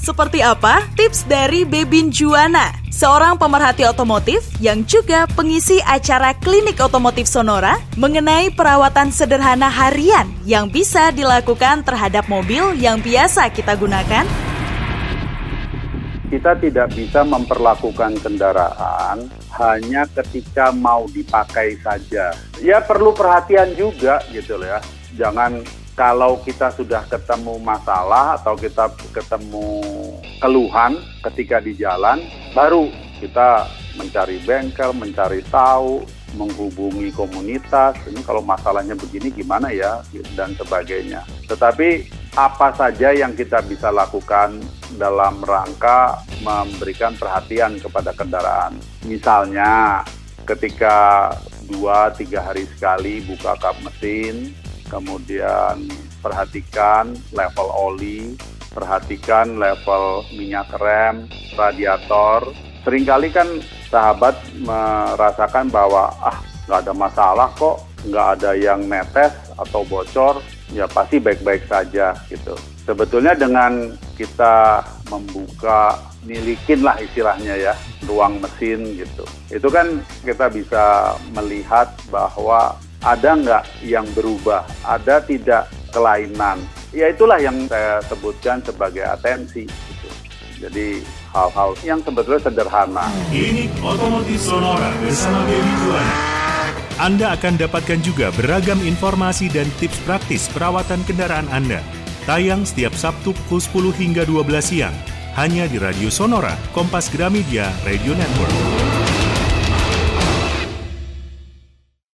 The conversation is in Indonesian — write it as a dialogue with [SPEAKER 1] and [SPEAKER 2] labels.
[SPEAKER 1] Seperti apa tips dari Bebin Juwana, seorang pemerhati otomotif yang juga pengisi acara klinik otomotif Sonora mengenai perawatan sederhana harian yang bisa dilakukan terhadap mobil yang biasa kita gunakan?
[SPEAKER 2] Kita tidak bisa memperlakukan kendaraan hanya ketika mau dipakai saja. Ya perlu perhatian juga gitu loh ya. Jangan kalau kita sudah ketemu masalah atau kita ketemu keluhan ketika di jalan, baru kita mencari bengkel, mencari tahu, menghubungi komunitas. Ini kalau masalahnya begini gimana ya dan sebagainya. Tetapi apa saja yang kita bisa lakukan dalam rangka memberikan perhatian kepada kendaraan. Misalnya ketika dua tiga hari sekali buka kap mesin, kemudian perhatikan level oli, perhatikan level minyak rem, radiator. Seringkali kan sahabat merasakan bahwa ah nggak ada masalah kok, nggak ada yang netes atau bocor, ya pasti baik-baik saja gitu. Sebetulnya dengan kita membuka milikin lah istilahnya ya ruang mesin gitu itu kan kita bisa melihat bahwa ada nggak yang berubah ada tidak kelainan ya itulah yang saya sebutkan sebagai atensi gitu. jadi hal-hal yang sebetulnya sederhana
[SPEAKER 3] ini otomotif sonora bersama
[SPEAKER 4] anda akan dapatkan juga beragam informasi dan tips praktis perawatan kendaraan Anda. Tayang setiap Sabtu pukul 10 hingga 12 siang hanya di Radio Sonora, Kompas Gramedia Radio Network.